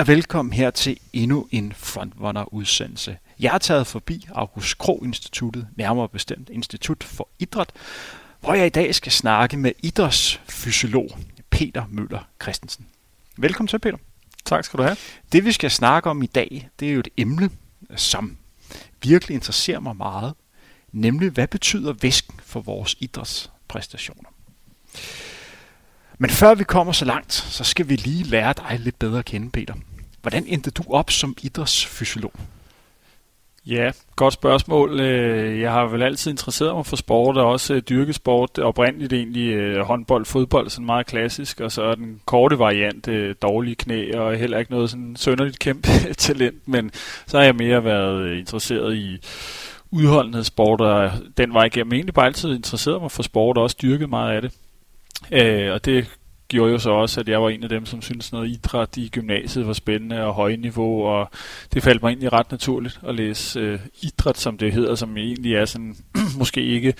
Og velkommen her til endnu en Frontrunner-udsendelse. Jeg har taget forbi August Krog Instituttet, nærmere bestemt Institut for Idræt, hvor jeg i dag skal snakke med idrætsfysiolog Peter Møller Christensen. Velkommen til, Peter. Tak skal du have. Det vi skal snakke om i dag, det er jo et emne, som virkelig interesserer mig meget, nemlig hvad betyder væsken for vores idrætspræstationer. Men før vi kommer så langt, så skal vi lige lære dig lidt bedre at kende, Peter. Hvordan endte du op som idrætsfysiolog? Ja, godt spørgsmål. Øh, jeg har vel altid interesseret mig for sport, og også øh, dyrkesport. sport. Oprindeligt egentlig øh, håndbold, fodbold, sådan meget klassisk, og så er den korte variant dårlige knæ, og heller ikke noget sådan sønderligt kæmpe talent, men så har jeg mere været interesseret i udholdenhedssport, og den vej igennem egentlig bare altid interesseret mig for sport, og også dyrket meget af det. Øh, og det gjorde jo så også, at jeg var en af dem, som syntes noget idræt i gymnasiet var spændende og højniveau, og det faldt mig egentlig ret naturligt at læse øh, idræt, som det hedder, som egentlig er sådan, måske ikke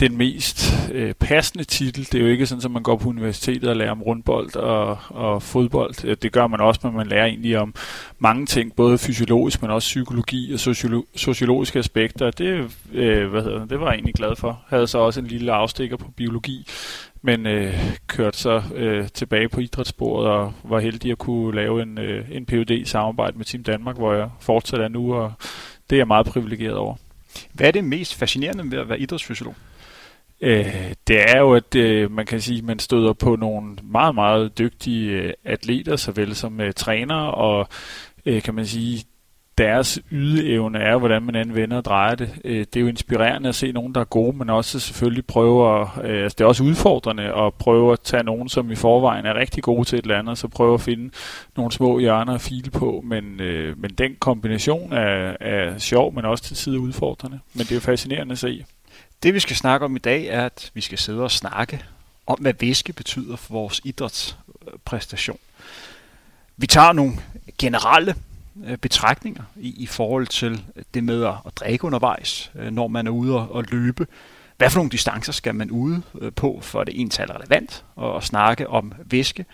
den mest øh, passende titel. Det er jo ikke sådan, at man går på universitetet og lærer om rundbold og, og fodbold. Øh, det gør man også, men man lærer egentlig om mange ting, både fysiologisk, men også psykologi og sociolo- sociologiske aspekter. Det, øh, hvad hedder det, det var jeg egentlig glad for. Jeg havde så også en lille afstikker på biologi, men øh, kørte så øh, tilbage på idrætssporet og var heldig at kunne lave en, øh, en PhD i samarbejde med Team Danmark, hvor jeg fortsat er nu, og det er jeg meget privilegeret over. Hvad er det mest fascinerende ved at være idrætsfysiolog? Øh, det er jo, at øh, man kan sige, at man støder på nogle meget, meget dygtige øh, atleter, såvel som øh, trænere, og øh, kan man sige, deres ydeevne er, hvordan man anvender og drejer det. Øh, det er jo inspirerende at se nogen, der er gode, men også selvfølgelig prøve at, øh, altså det er også udfordrende at prøve at tage nogen, som i forvejen er rigtig gode til et eller andet, så prøve at finde nogle små hjørner at file på, men, øh, men den kombination er, er sjov, men også til tider udfordrende. Men det er jo fascinerende at se. Det vi skal snakke om i dag er, at vi skal sidde og snakke om, hvad væske betyder for vores idrætspræstation. Vi tager nogle generelle Øh, betragtninger i, i forhold til det med at, at drikke undervejs, øh, når man er ude og, og løbe. Hvad for nogle distancer skal man ude øh, på, for det ental relevant, og, og snakke om væske.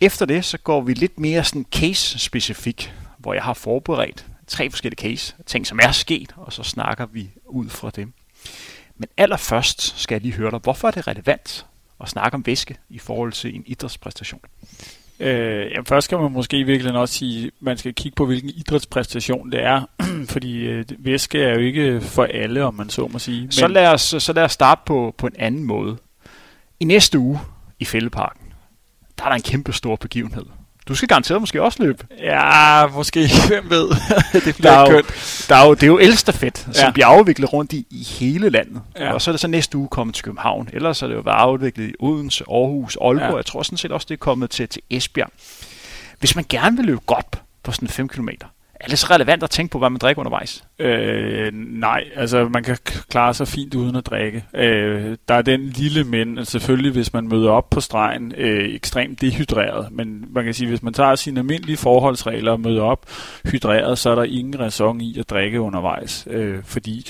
Efter det, så går vi lidt mere sådan case-specifik, hvor jeg har forberedt tre forskellige case, ting som er sket, og så snakker vi ud fra dem. Men allerførst skal jeg lige høre dig, hvorfor er det relevant at snakke om væske i forhold til en idrætspræstation? Øh, jamen først skal man måske i virkeligheden også sige, at man skal kigge på, hvilken idrætspræstation det er. Fordi øh, væske er jo ikke for alle, om man så må sige. Men... Så, lad os, så lad os starte på, på en anden måde. I næste uge i Fældeparken, der er der en kæmpe stor begivenhed. Du skal garanteret måske også løbe. Ja, måske. Hvem ved? det bliver der er, jo, der er jo, det er jo Elsterfedt, som ja. bliver afviklet rundt i, i hele landet. Ja. Og så er det så næste uge kommet til København. Ellers er det jo været afviklet i Odense, Aarhus, Aalborg. Ja. Jeg tror sådan set også, det er kommet til, til Esbjerg. Hvis man gerne vil løbe godt på sådan 5 km, er det så relevant at tænke på, hvad man drikker undervejs? Øh, nej, altså man kan klare sig fint uden at drikke. Øh, der er den lille men, altså selvfølgelig hvis man møder op på stregen øh, ekstremt dehydreret, men man kan sige, hvis man tager sine almindelige forholdsregler og møder op hydreret, så er der ingen ræson i at drikke undervejs, øh, fordi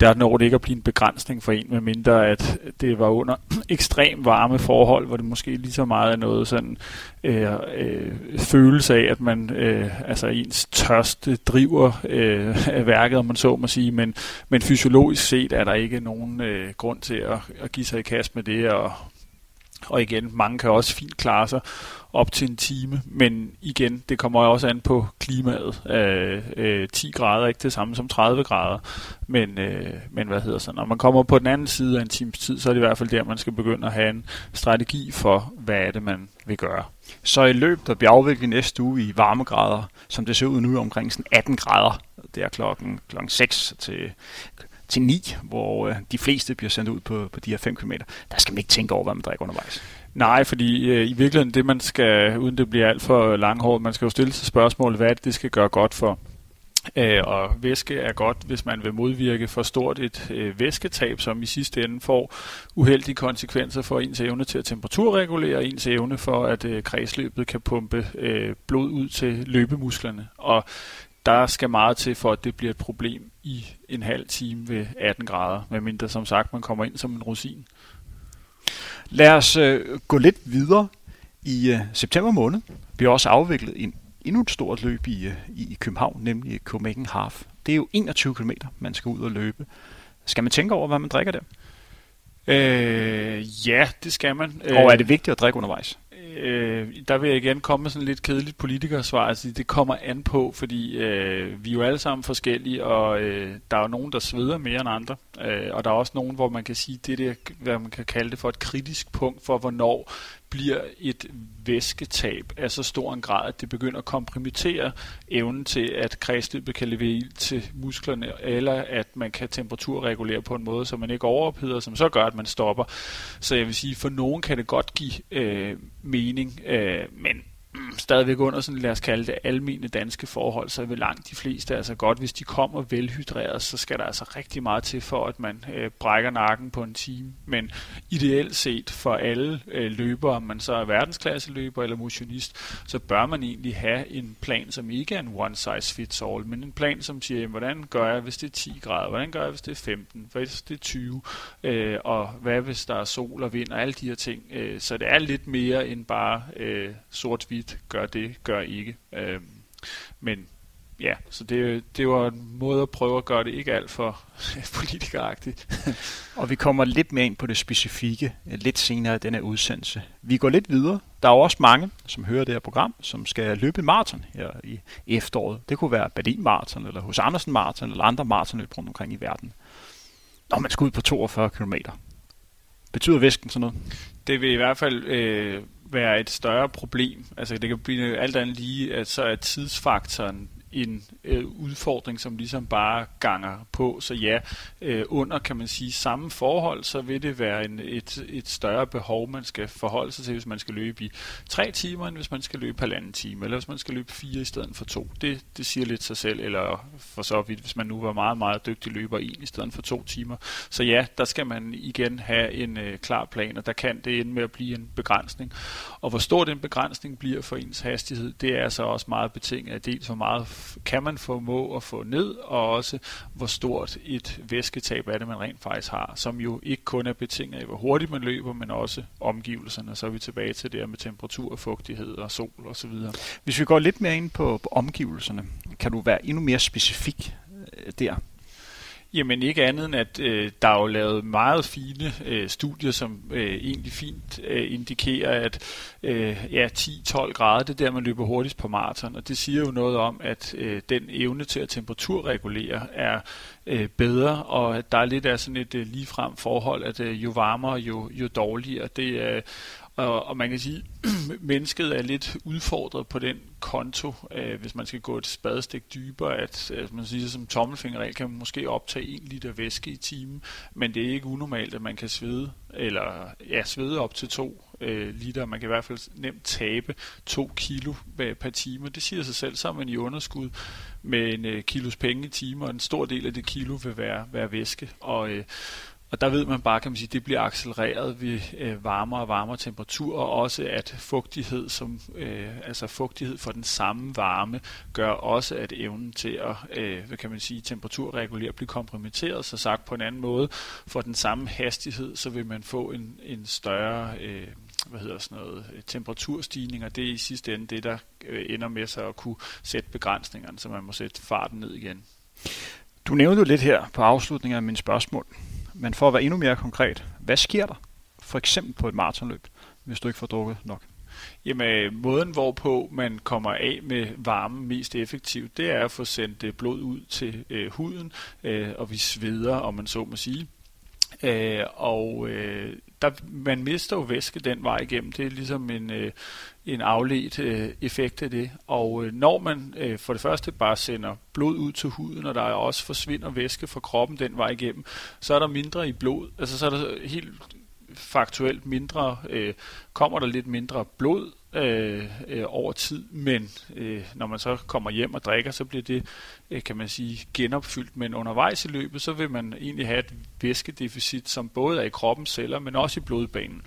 der når det ikke at blive en begrænsning for en, medmindre at det var under ekstrem varme forhold, hvor det måske lige så meget er noget sådan øh, øh, følelse af, at man øh, altså ens tørst driver øh, værket, om man så må sige, men, men fysiologisk set er der ikke nogen øh, grund til at, at give sig i kast med det, og, og igen, mange kan også fint klare sig op til en time, men igen, det kommer også an på klimaet. Øh, øh, 10 grader er ikke det samme som 30 grader, men, øh, men hvad hedder så, når man kommer på den anden side af en times tid, så er det i hvert fald der, man skal begynde at have en strategi for, hvad er det, man vil gøre. Så i løb, der bliver afviklet næste uge i varmegrader, som det ser ud nu omkring sådan 18 grader, det er klokken, klokken 6 til til 9, hvor øh, de fleste bliver sendt ud på, på de her 5 km, der skal man ikke tænke over, hvad man drikker undervejs. Nej, fordi øh, i virkeligheden det, man skal, uden det bliver alt for langhårdt, man skal jo stille sig spørgsmål, hvad det, det skal gøre godt for. Øh, og væske er godt, hvis man vil modvirke for stort et øh, væsketab, som i sidste ende får uheldige konsekvenser for ens evne til at temperaturregulere, og ens evne for, at øh, kredsløbet kan pumpe øh, blod ud til løbemusklerne. Og der skal meget til, for at det bliver et problem i en halv time ved 18 grader, medmindre som sagt man kommer ind som en rosin. Lad os øh, gå lidt videre I uh, september måned bliver også afviklet en endnu et stort løb i, uh, i København, nemlig Copenhagen Half. Det er jo 21 km, man skal ud og løbe. Skal man tænke over, hvad man drikker der? Øh, ja, det skal man. Og er det vigtigt at drikke undervejs? Øh, der vil jeg igen komme med sådan lidt kedeligt politikersvar. Altså, det kommer an på, fordi øh, vi er jo alle sammen forskellige, og øh, der er jo nogen, der sveder mere end andre. Øh, og der er også nogen, hvor man kan sige, det der, hvad man kan kalde det for et kritisk punkt for, hvornår bliver et væsketab af så stor en grad, at det begynder at kompromittere evnen til, at kredsløbet kan levere ild til musklerne, eller at man kan temperaturregulere på en måde, så man ikke overopheder, som så gør, at man stopper. Så jeg vil sige, for nogen kan det godt give øh, mening, øh, men stadigvæk under sådan, lad os kalde det, almene danske forhold, så vil langt de fleste altså godt, hvis de kommer velhydreret, så skal der altså rigtig meget til for, at man øh, brækker nakken på en time. Men ideelt set for alle øh, løbere, om man så er verdensklasse løber eller motionist, så bør man egentlig have en plan, som ikke er en one size fits all, men en plan, som siger, jamen, hvordan gør jeg, hvis det er 10 grader, hvordan gør jeg, hvis det er 15, hvis det er 20, øh, og hvad hvis der er sol og vind og alle de her ting. Øh, så det er lidt mere end bare øh, sort-hvidt tit gør det, gør ikke. Øh, men ja, så det, det var en måde at prøve at gøre det ikke alt for politikeragtigt. og vi kommer lidt mere ind på det specifikke lidt senere i denne udsendelse. Vi går lidt videre. Der er jo også mange, som hører det her program, som skal løbe maraton her i efteråret. Det kunne være Berlin Marathon, eller hos Andersen Marathon, eller andre maratonløb rundt omkring i verden. Når man skal ud på 42 km. Betyder væsken sådan noget? Det vil i hvert fald øh, være et større problem. Altså det kan blive alt andet lige, at så er tidsfaktoren en øh, udfordring, som ligesom bare ganger på. Så ja, øh, under kan man sige samme forhold, så vil det være en, et, et større behov, man skal forholde sig til, hvis man skal løbe i tre timer, end hvis man skal løbe halvanden time, eller hvis man skal løbe fire i stedet for to. Det, det siger lidt sig selv, eller for så vidt, hvis man nu var meget, meget dygtig løber en i stedet for to timer. Så ja, der skal man igen have en øh, klar plan, og der kan det ende med at blive en begrænsning. Og hvor stor den begrænsning bliver for ens hastighed, det er så også meget betinget af dels hvor meget kan man formå at få ned, og også hvor stort et væsketab er det, man rent faktisk har, som jo ikke kun er betinget af, hvor hurtigt man løber, men også omgivelserne. Så er vi tilbage til det her med temperatur, fugtighed og sol osv. Hvis vi går lidt mere ind på, på omgivelserne, kan du være endnu mere specifik øh, der? Jamen ikke andet end, at øh, der er jo lavet meget fine øh, studier, som øh, egentlig fint øh, indikerer, at øh, ja, 10-12 grader, det er der, man løber hurtigst på maraton. Og det siger jo noget om, at øh, den evne til at temperaturregulere er øh, bedre, og at der er lidt af sådan et øh, ligefrem forhold, at øh, jo varmere, jo, jo dårligere. Det øh, og, og man kan sige, at mennesket er lidt udfordret på den konto, øh, hvis man skal gå et spadestik dybere, at øh, man siger, som tommelfingerregel kan man måske optage 1 liter væske i timen, men det er ikke unormalt, at man kan svede, eller ja, svede op til 2 øh, liter. Man kan i hvert fald nemt tabe 2 kilo øh, per time. Det siger sig selv, så er man i underskud med en øh, kilos penge i timen, og en stor del af det kilo vil være, være væske. Og, øh, og der ved man bare, kan man sige, det bliver accelereret. Ved øh, varmere og varmere temperaturer, og også at fugtighed, som, øh, altså fugtighed for den samme varme, gør også, at evnen til at, øh, hvad kan man sige, temperaturregulere bliver kompromitteret, så sagt på en anden måde, for den samme hastighed, så vil man få en, en større øh, hvad hedder sådan noget, temperaturstigning, og det er i sidste ende det, der øh, ender med sig at kunne sætte begrænsningerne, så man må sætte farten ned igen. Du nævnte jo lidt her på afslutningen af mine spørgsmål, men for at være endnu mere konkret, hvad sker der for eksempel på et maratonløb, hvis du ikke får drukket nok? Jamen, øh, måden hvorpå man kommer af med varme mest effektivt, det er at få sendt øh, blod ud til øh, huden, øh, og vi sveder, om man så må sige. Øh, og øh, der, man mister jo væske den vej igennem. Det er ligesom en, øh, en afledt øh, effekt af det. Og øh, når man øh, for det første bare sender blod ud til huden, og der også forsvinder væske fra kroppen den vej igennem, så er der mindre i blod. Altså så er der helt faktuelt mindre, øh, kommer der lidt mindre blod øh, øh, over tid, men øh, når man så kommer hjem og drikker, så bliver det, øh, kan man sige, genopfyldt. Men undervejs i løbet, så vil man egentlig have et væskedeficit, som både er i kroppens celler, men også i blodbanen.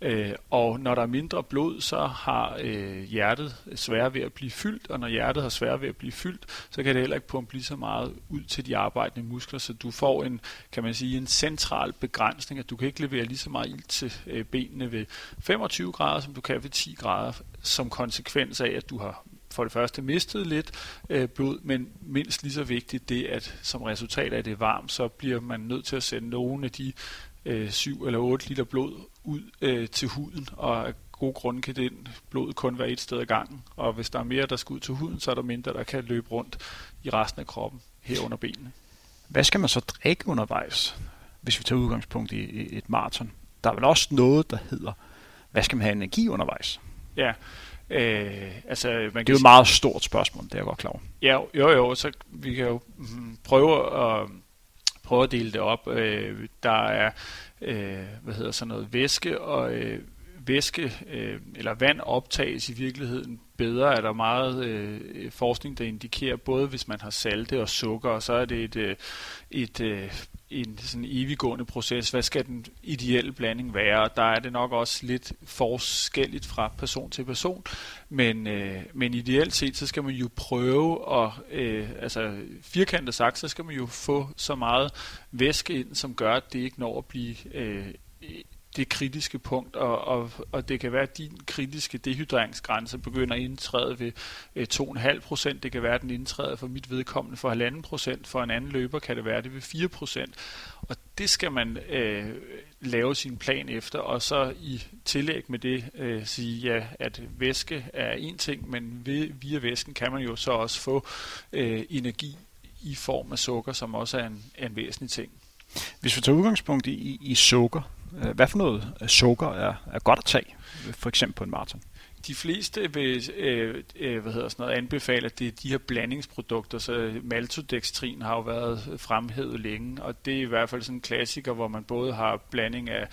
Øh, og når der er mindre blod, så har øh, hjertet svært ved at blive fyldt, og når hjertet har svært ved at blive fyldt, så kan det heller ikke pumpe lige så meget ud til de arbejdende muskler, så du får en, kan man sige, en central begrænsning, at du kan ikke levere lige så meget ild til øh, benene ved 25 grader, som du kan ved 10 grader, som konsekvens af, at du har for det første mistet lidt øh, blod, men mindst lige så vigtigt det, at som resultat af det varmt, så bliver man nødt til at sende nogle af de øh, 7 eller 8 liter blod ud øh, til huden, og af gode grunde kan den blod kun være et sted ad gangen, og hvis der er mere, der skal ud til huden, så er der mindre, der kan løbe rundt i resten af kroppen, herunder benene. Hvad skal man så drikke undervejs, hvis vi tager udgangspunkt i et maraton? Der er vel også noget, der hedder, hvad skal man have energi undervejs? Ja, Øh, altså, man det er jo et meget stort spørgsmål, det er jeg godt klar over. Ja, jo jo, så vi kan jo mm, prøve at, prøve at dele det op. Øh, der er øh, hvad hedder sådan noget væske og øh, væske øh, eller vand optages i virkeligheden bedre, er der meget øh, forskning, der indikerer, både hvis man har salte og sukker, og så er det et, øh, et, øh, en sådan eviggående proces. Hvad skal den ideelle blanding være? Der er det nok også lidt forskelligt fra person til person, men, øh, men ideelt set, så skal man jo prøve at, øh, altså firkantet sagt, så skal man jo få så meget væske ind, som gør, at det ikke når at blive øh, det kritiske punkt, og, og, og det kan være, at din kritiske dehydreringsgrænse begynder at indtræde ved øh, 2,5 procent. Det kan være, at den indtræder for mit vedkommende for 1,5 procent. For en anden løber kan det være det ved 4 procent. Og det skal man øh, lave sin plan efter, og så i tillæg med det øh, sige, ja, at væske er en ting, men ved, via væsken kan man jo så også få øh, energi i form af sukker, som også er en, en væsentlig ting. Hvis vi tager udgangspunkt i, i sukker, Øh, hvad for noget sukker er, er godt at tage, for eksempel på en maraton? De fleste vil øh, øh, hvad hedder sådan noget, anbefale, at det er de her blandingsprodukter, så maltodextrin har jo været fremhævet længe, og det er i hvert fald sådan en klassiker, hvor man både har blanding af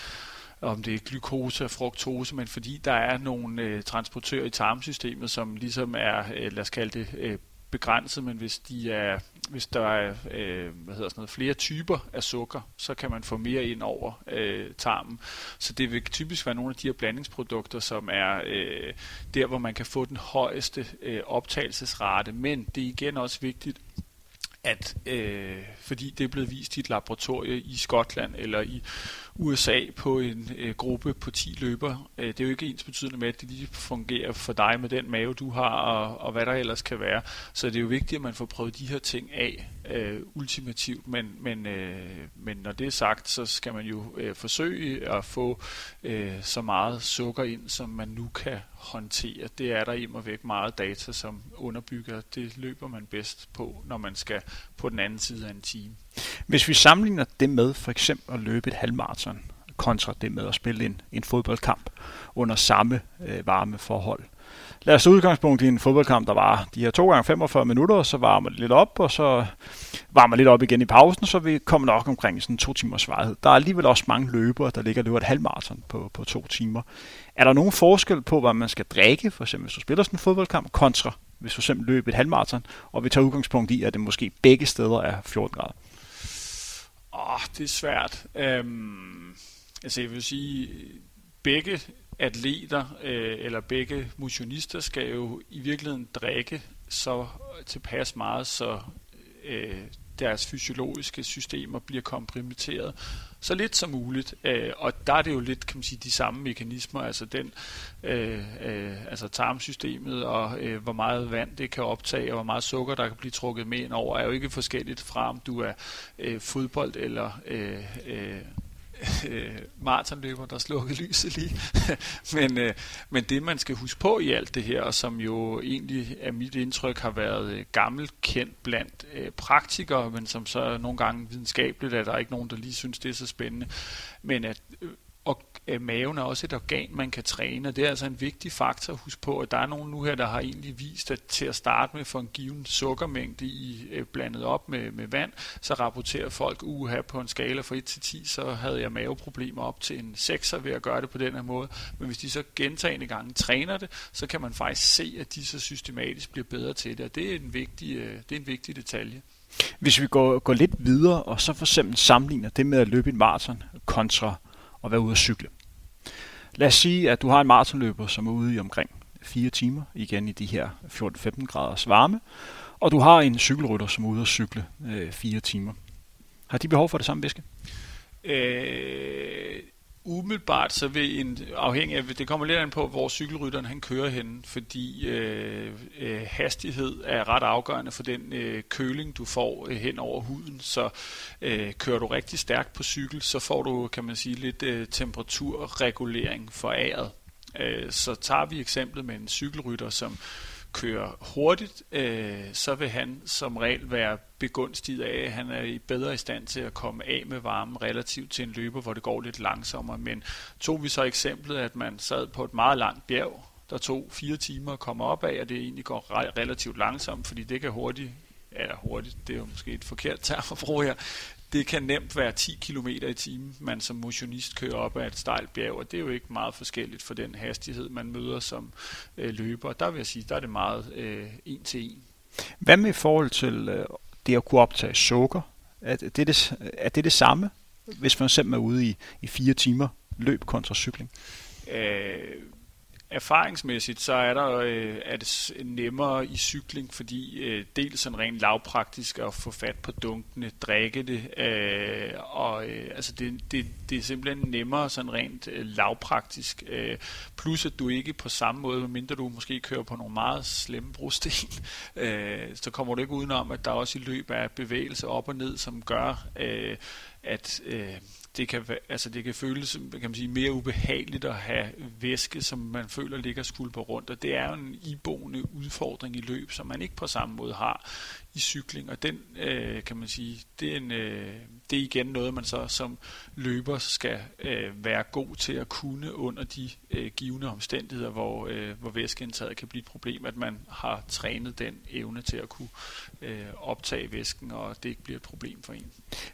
om det er glukose og fruktose, men fordi der er nogle øh, transportører i tarmsystemet, som ligesom er, øh, lad os kalde det, øh, begrænset, men hvis, de er, hvis der er øh, hvad hedder sådan noget, flere typer af sukker, så kan man få mere ind over øh, tarmen. Så det vil typisk være nogle af de her blandingsprodukter, som er øh, der, hvor man kan få den højeste øh, optagelsesrate. Men det er igen også vigtigt, at øh, fordi det er blevet vist i et laboratorie i Skotland eller i USA på en øh, gruppe på 10 løber. Øh, det er jo ikke ens betydende med, at det lige fungerer for dig med den mave, du har, og, og hvad der ellers kan være. Så det er jo vigtigt, at man får prøvet de her ting af øh, ultimativt, men, men, øh, men når det er sagt, så skal man jo øh, forsøge at få øh, så meget sukker ind, som man nu kan håndtere. Det er der i og væk meget data, som underbygger. Det løber man bedst på, når man skal på den anden side af en time. Hvis vi sammenligner det med for eksempel at løbe et halvmarathon, kontra det med at spille en, en fodboldkamp under samme øh, varme forhold. Lad os tage udgangspunkt i en fodboldkamp, der var de her 2 gange 45 minutter, så varmer det lidt op, og så varmer lidt op igen i pausen, så vi kommer nok omkring sådan to timers varighed. Der er alligevel også mange løbere, der ligger og løber et halvmarathon på, på to timer. Er der nogen forskel på, hvad man skal drikke, for eksempel hvis du spiller sådan en fodboldkamp, kontra hvis du simpelthen løber et halvmarathon, og vi tager udgangspunkt i, at det måske begge steder er 14 grader? Åh, oh, det er svært. Øhm, altså jeg vil sige, begge atleter øh, eller begge motionister skal jo i virkeligheden drikke så tilpas meget, så øh, deres fysiologiske systemer bliver kompromitteret så lidt som muligt. Øh, og der er det jo lidt, kan man sige, de samme mekanismer, altså den, øh, øh, altså tarmsystemet og øh, hvor meget vand det kan optage, og hvor meget sukker der kan blive trukket med ind over, er jo ikke forskelligt fra, om du er øh, fodbold eller øh, øh, øh, maratonløber, der slukkede lyset lige. men, øh, men det, man skal huske på i alt det her, og som jo egentlig af mit indtryk har været øh, gammelt kendt blandt øh, praktikere, men som så nogle gange videnskabeligt at der ikke nogen, der lige synes, det er så spændende. Men at øh, og øh, maven er også et organ, man kan træne, og det er altså en vigtig faktor at huske på, at der er nogen nu her, der har egentlig vist, at til at starte med for en given sukkermængde i øh, blandet op med, med vand, så rapporterer folk uha på en skala fra 1 til 10, så havde jeg maveproblemer op til en 6'er ved at gøre det på den her måde. Men hvis de så gentagende gange træner det, så kan man faktisk se, at de så systematisk bliver bedre til det, og det er en vigtig, øh, det er en vigtig detalje. Hvis vi går, går lidt videre, og så for eksempel sammenligner det med at løbe en maraton kontra at være ude at cykle. Lad os sige, at du har en maratonløber, som er ude i omkring 4 timer, igen i de her 14-15 graders varme, og du har en cykelrytter, som er ude at cykle øh, 4 timer. Har de behov for det samme væske? Øh, umiddelbart så vil en, afhængig af, det kommer lidt an på, hvor cykelrytteren han kører hen, fordi øh, øh, hastighed er ret afgørende for den øh, køling, du får øh, hen over huden. Så øh, kører du rigtig stærkt på cykel, så får du, kan man sige, lidt øh, temperaturregulering for æret. Øh, så tager vi eksemplet med en cykelrytter, som kører hurtigt, øh, så vil han som regel være begunstiget af, at han er i bedre i stand til at komme af med varmen relativt til en løber, hvor det går lidt langsommere. Men tog vi så eksemplet, at man sad på et meget langt bjerg, der tog fire timer at komme op af, og det egentlig går relativt langsomt, fordi det kan hurtigt, eller hurtigt, det er jo måske et forkert term at bruge her, det kan nemt være 10 km i timen, man som motionist kører op ad et stejlt bjerg, og det er jo ikke meget forskelligt for den hastighed, man møder som øh, løber. Der vil jeg sige, der er det meget øh, en til en. Hvad med i forhold til øh, det at kunne optage sukker? Er det det, er det det samme, hvis man simpelthen er ude i, i fire timer løb kontra cykling? Øh, erfaringsmæssigt, så er, der, øh, er det nemmere i cykling, fordi øh, dels sådan rent lavpraktisk at få fat på dunkene, drikke det, øh, og øh, altså det, det, det er simpelthen nemmere sådan rent øh, lavpraktisk, øh, plus at du ikke på samme måde, mindre du måske kører på nogle meget slemme brosten, øh, så kommer du ikke udenom, at der også i løb er bevægelse op og ned, som gør, øh, at øh, det kan, altså det kan føles kan man sige, mere ubehageligt at have væske, som man føler ligger skulper rundt, og det er jo en iboende udfordring i løb, som man ikke på samme måde har i cykling, og den øh, kan man sige, det er, en, øh, det er igen noget, man så som løber skal øh, være god til at kunne under de øh, givende omstændigheder, hvor, øh, hvor væskeindtaget kan blive et problem, at man har trænet den evne til at kunne øh, optage væsken, og det ikke bliver et problem for en.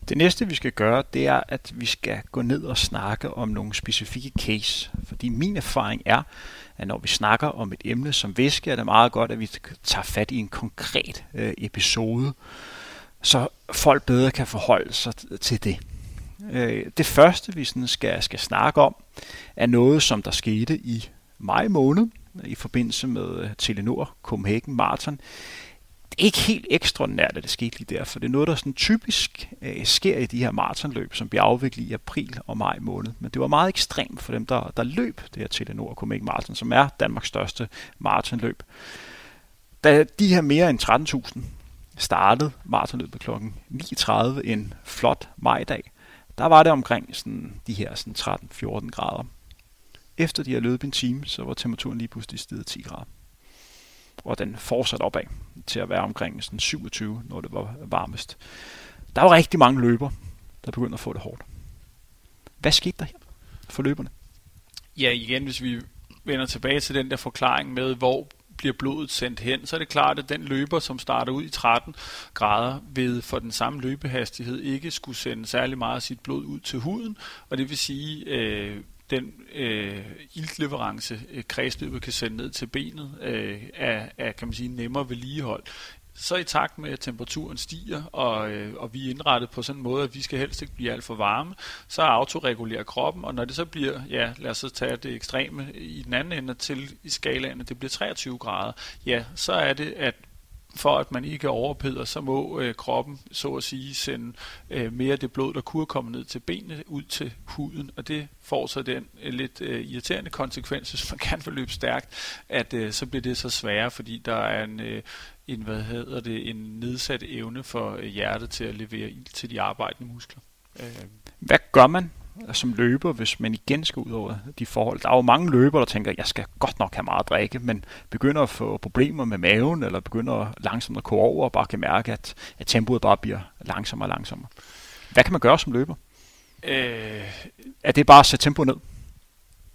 Det næste, vi skal gøre, det er, at vi skal gå ned og snakke om nogle specifikke case, fordi min erfaring er, at når vi snakker om et emne som væske, er det meget godt, at vi tager fat i en konkret øh, episode, så folk bedre kan forholde sig til det. Øh, det første, vi sådan skal, skal snakke om, er noget, som der skete i maj måned i forbindelse med øh, Telenor Copenhagen Marathon det er ikke helt ekstraordinært, at det skete lige der, for det er noget, der sådan typisk øh, sker i de her maratonløb, som bliver afviklet i april og maj måned. Men det var meget ekstremt for dem, der, der løb det her Telenor Copenhagen Marathon, som er Danmarks største maratonløb. Da de her mere end 13.000 startede maratonløbet kl. 9.30 en flot majdag, der var det omkring sådan, de her sådan 13-14 grader. Efter de har løbet en time, så var temperaturen lige pludselig steget 10 grader hvor den fortsatte opad til at være omkring sådan 27, når det var varmest. Der var rigtig mange løber, der begyndte at få det hårdt. Hvad skete der her for løberne? Ja, igen, hvis vi vender tilbage til den der forklaring med, hvor bliver blodet sendt hen, så er det klart, at den løber, som starter ud i 13 grader, ved for den samme løbehastighed ikke skulle sende særlig meget af sit blod ud til huden, og det vil sige, øh, den øh, iltleverance, øh, kredsløbet kan sende ned til benet, øh, er, er kan man sige, nemmere vedligeholdt. Så i takt med, at temperaturen stiger, og, øh, og vi er indrettet på sådan en måde, at vi skal helst ikke blive alt for varme, så autoregulerer kroppen, og når det så bliver, ja, lad os så tage det ekstreme i den anden ende til i skalaen, at det bliver 23 grader, ja, så er det, at for at man ikke overpeder, så må øh, kroppen så at sige sende øh, mere af det blod, der kunne komme ned til benene, ud til huden, og det får så den øh, lidt øh, irriterende konsekvens, hvis man kan forløbe stærkt, at øh, så bliver det så sværere, fordi der er en, øh, en, hvad hedder det, en nedsat evne for øh, hjertet til at levere ild til de arbejdende muskler. Øh. Hvad gør man som løber, hvis man igen skal ud over de forhold. Der er jo mange løbere, der tænker, jeg skal godt nok have meget at drikke, men begynder at få problemer med maven, eller begynder langsomt at gå over, og bare kan mærke, at, at tempoet bare bliver langsommere og langsommere. Hvad kan man gøre som løber? Øh, er det bare at sætte tempoet ned?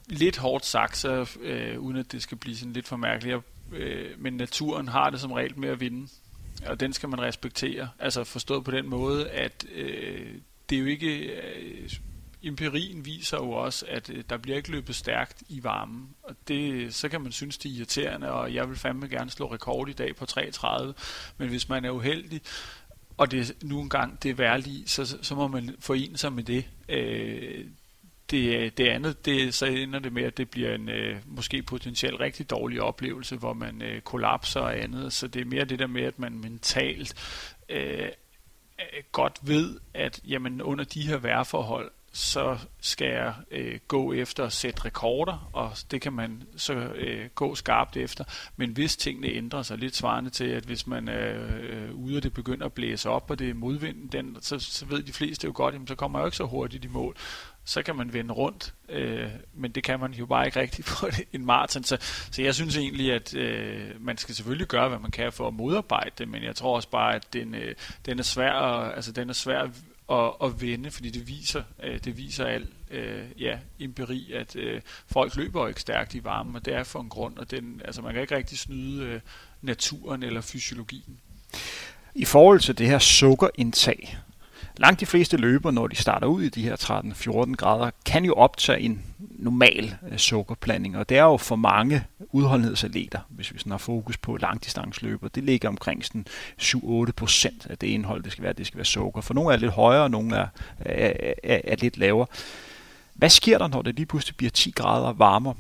Lidt hårdt sagt, så, øh, uden at det skal blive sådan lidt for mærkeligt. Øh, men naturen har det som regel med at vinde, og den skal man respektere. Altså forstået på den måde, at øh, det er jo ikke... Øh, empirien viser jo også, at øh, der bliver ikke løbet stærkt i varmen. Og det, så kan man synes, det er irriterende, og jeg vil fandme gerne slå rekord i dag på 3.30. Men hvis man er uheldig, og det nu engang det er værligt, så, så må man forene sig med det. Øh, det, det andet, det, så ender det med, at det bliver en øh, måske potentielt rigtig dårlig oplevelse, hvor man øh, kollapser og andet. Så det er mere det der med, at man mentalt øh, godt ved, at jamen, under de her vejrforhold, så skal jeg øh, gå efter at sætte rekorder, og det kan man så øh, gå skarpt efter. Men hvis tingene ændrer sig, lidt svarende til, at hvis man er øh, ude, og det begynder at blæse op, og det er modvinden, den, så, så ved de fleste jo godt, jamen, så kommer jeg jo ikke så hurtigt i mål. Så kan man vende rundt, øh, men det kan man jo bare ikke rigtigt på en maraton. Så, så jeg synes egentlig, at øh, man skal selvfølgelig gøre, hvad man kan for at modarbejde det, men jeg tror også bare, at den, øh, den er svær, altså den er svær at, at vende, fordi det viser, øh, det viser al øh, ja, empiri, at øh, folk løber ikke stærkt i varmen, og det er for en grund, og den, altså man kan ikke rigtig snyde øh, naturen eller fysiologien. I forhold til det her sukkerindtag, langt de fleste løber, når de starter ud i de her 13-14 grader, kan jo optage en normal øh, sukkerblanding, og det er jo for mange udholdenhedsatleter, hvis vi sådan har fokus på langdistansløber, det ligger omkring sådan 7-8 procent af det indhold, det skal være, det skal være sukker. For nogle er lidt højere, og nogle er, er, er, er lidt lavere. Hvad sker der, når det lige pludselig bliver 10 grader varmere?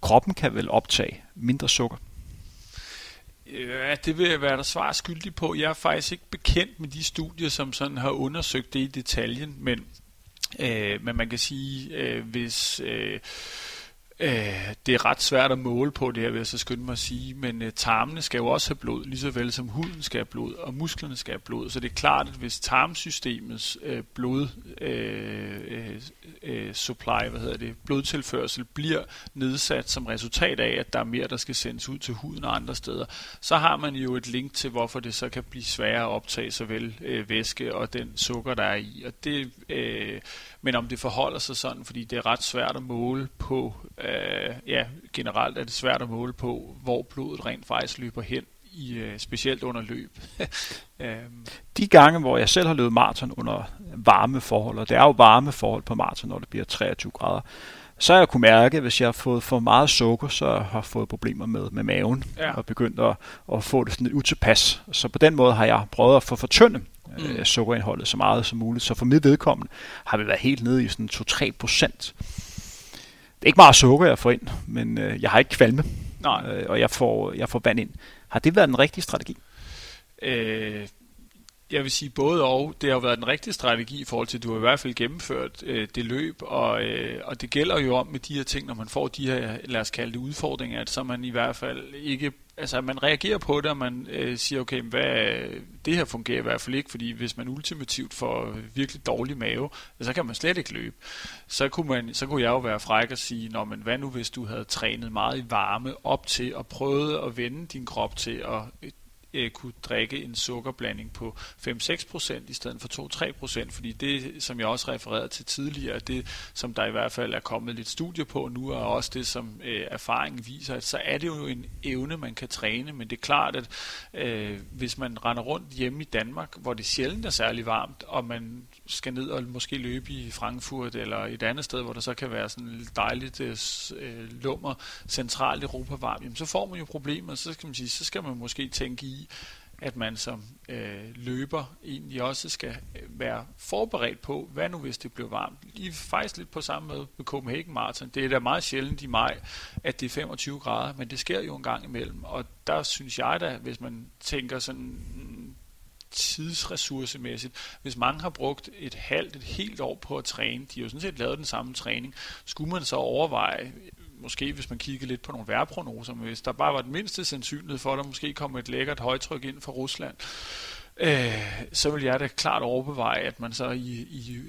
Kroppen kan vel optage mindre sukker? Ja, det vil jeg være der svar skyldig på. Jeg er faktisk ikke bekendt med de studier, som sådan har undersøgt det i detaljen, men, øh, men man kan sige, øh, hvis... Øh, Øh, det er ret svært at måle på det her, vil jeg så skynde mig at sige, men øh, tarmene skal jo også have blod, lige så vel som huden skal have blod, og musklerne skal have blod. Så det er klart, at hvis tarmsystemets øh, blod øh, øh, øh, supply, hvad hedder det, blodtilførsel bliver nedsat som resultat af, at der er mere, der skal sendes ud til huden og andre steder, så har man jo et link til, hvorfor det så kan blive sværere at optage såvel øh, væske og den sukker, der er i. Og det, øh, men om det forholder sig sådan, fordi det er ret svært at måle på, øh, ja, generelt er det svært at måle på, hvor blodet rent faktisk løber hen, i, øh, specielt under løb. Øhm. De gange, hvor jeg selv har løbet maraton under varme forhold, og det er jo varme forhold på maraton, når det bliver 23 grader, så har jeg kunne mærke, at hvis jeg har fået for meget sukker, så har jeg fået problemer med, med maven, ja. og begyndt at, at få det sådan lidt utilpas. Så på den måde har jeg prøvet at få fortynde mm. øh, sukkerindholdet så meget som muligt. Så for mit vedkommende har vi været helt nede i sådan 2-3 procent. Det er ikke meget sukker, jeg får ind, men øh, jeg har ikke kvalme, Nej. Øh, og jeg får, jeg får vand ind. Har det været den rigtige strategi? Øh, jeg vil sige både og. Det har været den rigtige strategi i forhold til, at du har i hvert fald gennemført øh, det løb, og, øh, og det gælder jo om med de her ting, når man får de her, lad os kalde det udfordringer, at så man i hvert fald ikke, altså man reagerer på det, og man øh, siger, okay, hvad, det her fungerer i hvert fald ikke, fordi hvis man ultimativt får virkelig dårlig mave, så kan man slet ikke løbe. Så kunne, man, så kunne jeg jo være fræk og sige, Nå, men hvad nu hvis du havde trænet meget i varme op til, og prøvet at vende din krop til at øh, kunne drikke en sukkerblanding på 5-6% i stedet for 2-3%, fordi det, som jeg også refererede til tidligere, det som der i hvert fald er kommet lidt studier på nu, er også det, som øh, erfaringen viser, at så er det jo en evne, man kan træne, men det er klart, at øh, hvis man render rundt hjemme i Danmark, hvor det sjældent er særlig varmt, og man skal ned og måske løbe i Frankfurt eller et andet sted, hvor der så kan være sådan lidt dejligt øh, øh lummer centralt Europa-varm, jamen så får man jo problemer, så skal man sige, så skal man måske tænke i, at man som øh, løber egentlig også skal øh, være forberedt på, hvad nu hvis det bliver varmt. Lige faktisk lidt på samme måde med Copenhagen Marathon. Det er da meget sjældent i maj, at det er 25 grader, men det sker jo en gang imellem. Og der synes jeg da, hvis man tænker sådan tidsressourcemæssigt, hvis mange har brugt et halvt, et helt år på at træne, de har jo sådan set lavet den samme træning, skulle man så overveje måske hvis man kigger lidt på nogle vejrprognoser, men hvis der bare var den mindste sandsynlighed for, at der måske kommer et lækkert højtryk ind fra Rusland, øh, så vil jeg da klart overveje, at man så i, i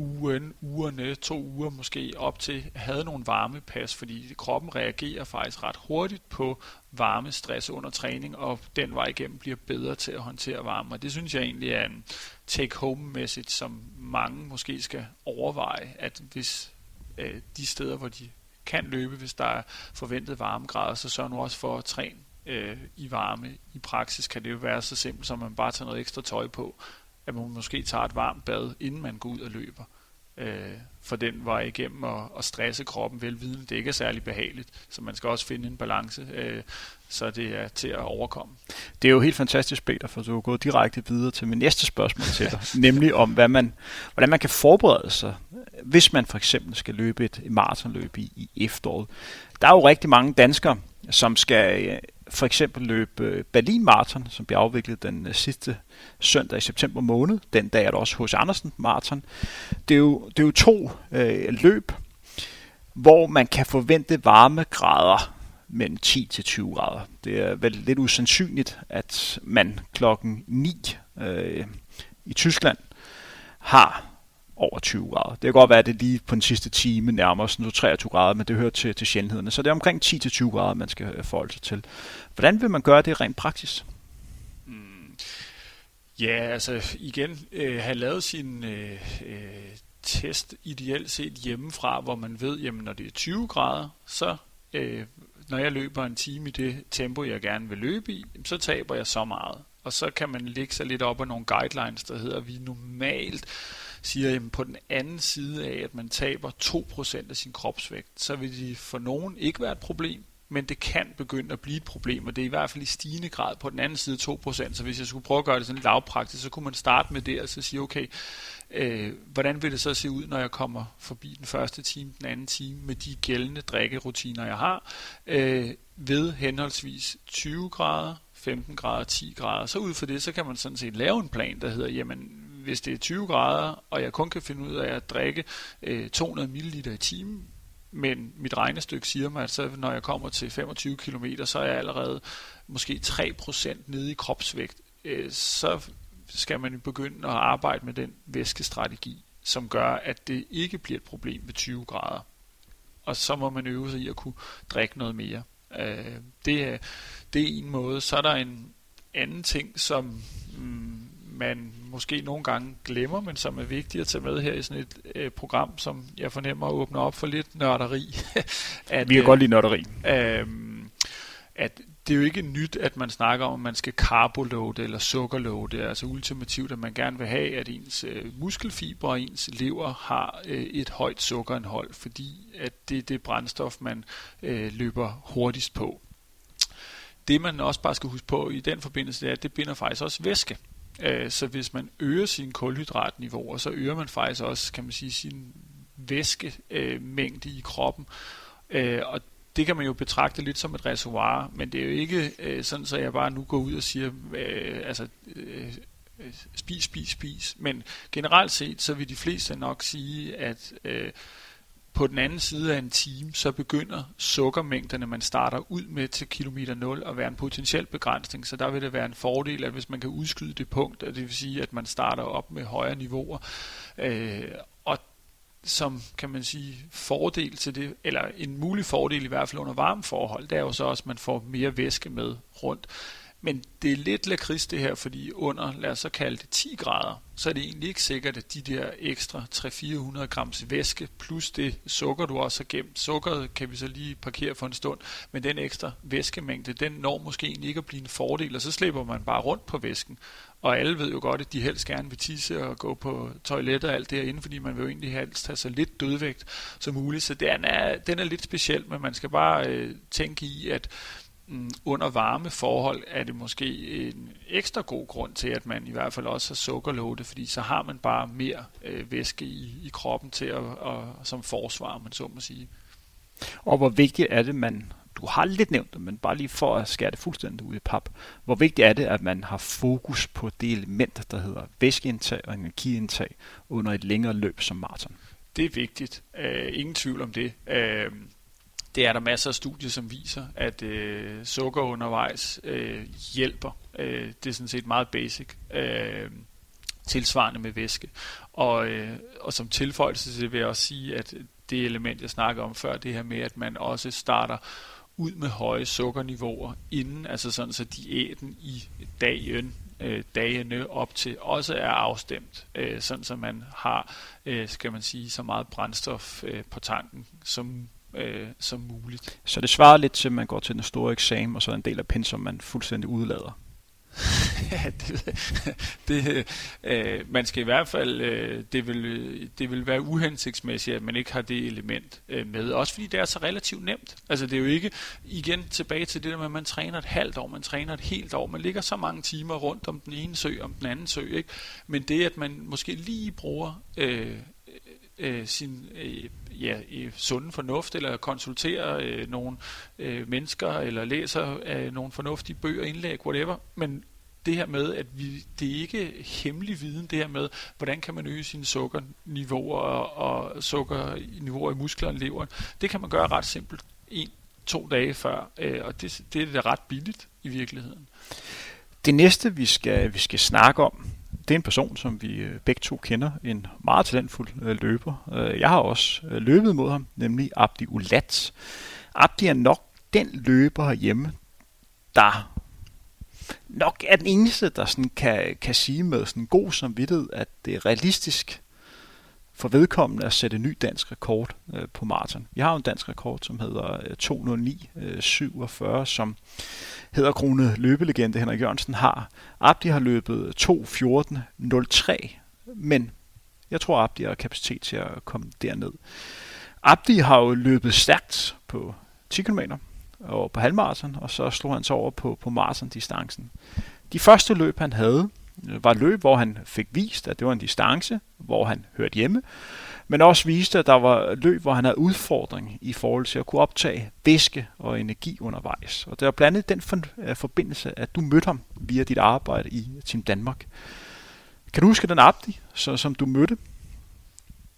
ugen, ugerne, to uger måske op til, havde nogle varmepas, fordi kroppen reagerer faktisk ret hurtigt på varme stress under træning, og den vej igennem bliver bedre til at håndtere varme. Og det synes jeg egentlig er en take-home message, som mange måske skal overveje, at hvis øh, de steder, hvor de kan løbe, hvis der er forventet varmegrader, så sørg nu også for at træne øh, i varme. I praksis kan det jo være så simpelt, som man bare tager noget ekstra tøj på, at man måske tager et varmt bad, inden man går ud og løber. Øh, for den vej igennem og, og stresse kroppen velvidende. Det ikke er særlig behageligt, så man skal også finde en balance, øh, så det er til at overkomme. Det er jo helt fantastisk, Peter, for du er gået direkte videre til min næste spørgsmål til dig, nemlig om, hvad man, hvordan man kan forberede sig hvis man for eksempel skal løbe et maratonløb i, i efteråret. Der er jo rigtig mange danskere, som skal øh, for eksempel løbe øh, Berlin Marathon, som bliver afviklet den øh, sidste søndag i september måned. Den dag er der også hos Andersen Marathon. Det er jo, det er jo to øh, løb, hvor man kan forvente varmegrader mellem 10 til 20 grader. Det er vel lidt usandsynligt, at man klokken 9 øh, i Tyskland har over 20 grader. Det kan godt være, at det lige på den sidste time nærmer sig 23 grader, men det hører til, til sjældenhederne. Så det er omkring 10-20 grader, man skal øh, forholde sig til. Hvordan vil man gøre det rent praktisk? Mm. Ja, altså igen, øh, have lavet sin øh, øh, test ideelt set hjemmefra, hvor man ved, jamen når det er 20 grader, så øh, når jeg løber en time i det tempo, jeg gerne vil løbe i, så taber jeg så meget. Og så kan man lægge sig lidt op af nogle guidelines, der hedder, at vi normalt siger, at på den anden side af, at man taber 2% af sin kropsvægt, så vil det for nogen ikke være et problem, men det kan begynde at blive et problem, og det er i hvert fald i stigende grad på den anden side 2%. Så hvis jeg skulle prøve at gøre det sådan lidt lavpraktisk, så kunne man starte med det, og så sige, okay, øh, hvordan vil det så se ud, når jeg kommer forbi den første time, den anden time, med de gældende drikkerutiner, jeg har, øh, ved henholdsvis 20 grader, 15 grader, 10 grader. Så ud fra det, så kan man sådan set lave en plan, der hedder, jamen, hvis det er 20 grader, og jeg kun kan finde ud af at drikke øh, 200 ml i timen, men mit regnestykke siger mig, at så når jeg kommer til 25 km, så er jeg allerede måske 3% nede i kropsvægt. Øh, så skal man begynde at arbejde med den væskestrategi, som gør, at det ikke bliver et problem ved 20 grader. Og så må man øve sig i at kunne drikke noget mere. Øh, det, er, det er en måde. Så er der en anden ting, som mm, man måske nogle gange glemmer, men som er vigtigt at tage med her i sådan et øh, program, som jeg fornemmer åbner op for lidt nørderi. at, Vi kan øh, godt lide nørderi. Øh, at det er jo ikke nyt, at man snakker om, at man skal carboloade eller sukkerloade. Altså ultimativt, at man gerne vil have, at ens øh, muskelfiber og ens lever har øh, et højt sukkerindhold, fordi at det er det brændstof, man øh, løber hurtigst på. Det man også bare skal huske på i den forbindelse, det er, at det binder faktisk også væske. Øh, så hvis man øger sine kulhydratniveauer, så øger man faktisk også, kan man sige, sin væskemængde øh, i kroppen. Øh, og det kan man jo betragte lidt som et reservoir, men det er jo ikke øh, sådan, så jeg bare nu går ud og siger, øh, altså, øh, øh spis, spis, spis. Men generelt set, så vil de fleste nok sige, at øh, på den anden side af en time, så begynder sukkermængderne, man starter ud med til kilometer 0 at være en potentiel begrænsning. Så der vil det være en fordel, at hvis man kan udskyde det punkt, det vil sige, at man starter op med højere niveauer, øh, og som kan man sige fordel til det, eller en mulig fordel i hvert fald under varme forhold, det er jo så også, at man får mere væske med rundt. Men det er lidt lakrids det her, fordi under, lad os så kalde det 10 grader, så er det egentlig ikke sikkert, at de der ekstra 300-400 grams væske, plus det sukker, du også har gemt, sukkeret kan vi så lige parkere for en stund, men den ekstra væskemængde, den når måske egentlig ikke at blive en fordel, og så slipper man bare rundt på væsken. Og alle ved jo godt, at de helst gerne vil tisse og gå på toilettet og alt det herinde, fordi man vil jo egentlig helst have så lidt dødvægt som muligt. Så den er, den er lidt speciel, men man skal bare øh, tænke i, at under varme forhold er det måske en ekstra god grund til, at man i hvert fald også har sukkerlåde, fordi så har man bare mere øh, væske i, i kroppen til at, og, som forsvar, man så må sige. Og hvor vigtigt er det, man, du har lidt nævnt det, men bare lige for at skære det fuldstændig ud i pap, hvor vigtigt er det, at man har fokus på det element, der hedder væskeindtag og energiindtag under et længere løb som maraton? Det er vigtigt. Uh, ingen tvivl om det. Uh, det er der masser af studier, som viser, at øh, sukker undervejs øh, hjælper. Øh, det er sådan set meget basic. Øh, tilsvarende med væske. Og, øh, og som tilføjelse til det vil jeg også sige, at det element, jeg snakkede om før, det her med, at man også starter ud med høje sukkerniveauer inden, altså sådan så diæten i dagen, øh, dagene op til også er afstemt, øh, sådan så man har, øh, skal man sige, så meget brændstof øh, på tanken som øh, som muligt. Så det svarer lidt til, at man går til den store eksamen, og så er en del af pensum, man fuldstændig udlader. ja, det, det, øh, man skal i hvert fald, øh, det, vil, det vil være uhensigtsmæssigt, at man ikke har det element øh, med. Også fordi det er så relativt nemt. Altså det er jo ikke, igen tilbage til det der med, at man træner et halvt år, man træner et helt år. Man ligger så mange timer rundt om den ene sø, om den anden sø. Ikke? Men det, at man måske lige bruger øh, øh, sin øh, ja, sunde fornuft, eller konsulterer øh, nogle øh, mennesker, eller læser øh, nogle fornuftige bøger, indlæg, whatever, men det her med, at vi, det er ikke hemmelig viden, det her med, hvordan kan man øge sine sukkerniveauer og, og sukkerniveauer i musklerne og leveren. Det kan man gøre ret simpelt en, to dage før, øh, og det, det er da ret billigt i virkeligheden. Det næste, vi skal, vi skal snakke om, det er en person, som vi øh, begge to kender, en meget talentfuld øh, løber. Øh, jeg har også løbet mod ham, nemlig Abdi Ulat. Abdi er nok den løber herhjemme, der nok er den eneste, der sådan kan, kan sige med sådan god samvittighed, at det er realistisk for vedkommende at sætte en ny dansk rekord øh, på maraton. Vi har jo en dansk rekord, som hedder 209.47, øh, øh som hedder Krone løbelegende Henrik Jørgensen har. Abdi har løbet 2.14.03, men jeg tror, Abdi har kapacitet til at komme derned. Abdi har jo løbet stærkt på 10 km og på halvmarathon, og så slog han sig over på, på marathon-distancen. De første løb, han havde, var løb, hvor han fik vist, at det var en distance, hvor han hørte hjemme, men også viste, at der var løb, hvor han havde udfordring i forhold til at kunne optage væske og energi undervejs. Og det var blandt andet den øh, forbindelse, at du mødte ham via dit arbejde i Team Danmark. Kan du huske den Abdi, så, som du mødte?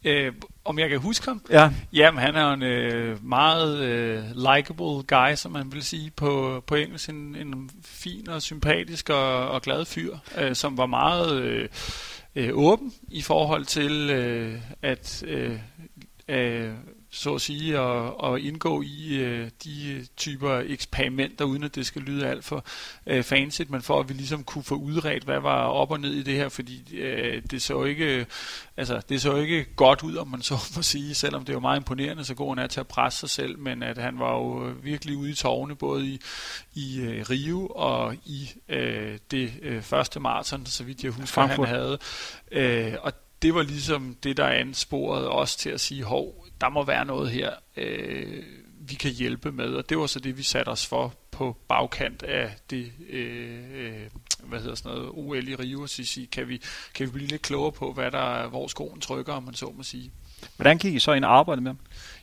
Øh, om jeg kan huske ham? Ja. Jamen, han er en øh, meget øh, likable guy, som man vil sige på, på engelsk. En, en fin og sympatisk og, og glad fyr, øh, som var meget øh, øh, åben i forhold til øh, at øh, øh, så at sige, at, at indgå i øh, de typer eksperimenter, uden at det skal lyde alt for øh, fancy, men for at vi ligesom kunne få udredt, hvad var op og ned i det her, fordi øh, det så ikke altså, det så ikke godt ud, om man så må sige, selvom det var meget imponerende, så går han er til at presse sig selv, men at han var jo virkelig ude i tårne, både i, i øh, Rio og i øh, det øh, første maraton, så vidt jeg husker, Frankfurt. han havde. Øh, og det var ligesom det, der ansporede os til at sige, hov, der må være noget her, øh, vi kan hjælpe med, og det var så det, vi satte os for på bagkant af det, øh, øh hvad hedder sådan noget, OL i Rio, så sige, kan vi, kan vi blive lidt klogere på, hvad der, hvor skoen trykker, om man så må sige. Hvordan gik I så ind og arbejde med dem?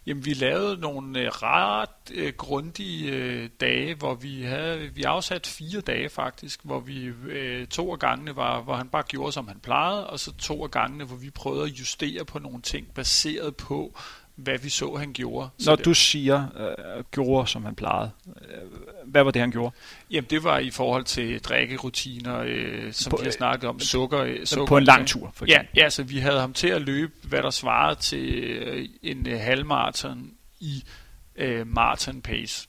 Jamen, vi lavede nogle øh, ret øh, grundige øh, dage, hvor vi havde, vi afsat fire dage faktisk, hvor vi øh, to af gangene var, hvor han bare gjorde, som han plejede, og så to af gangene, hvor vi prøvede at justere på nogle ting, baseret på, hvad vi så, han gjorde. Når så du siger, øh, gjorde, som han plejede, øh, hvad var det, han gjorde? Jamen, det var i forhold til drikkerutiner, øh, som på, vi har snakket om, sukker. Øh, sukker på en lang tur, for eksempel. Ja, ja, så vi havde ham til at løbe, hvad der svarede til øh, en øh, halvmarathon i øh, marathon pace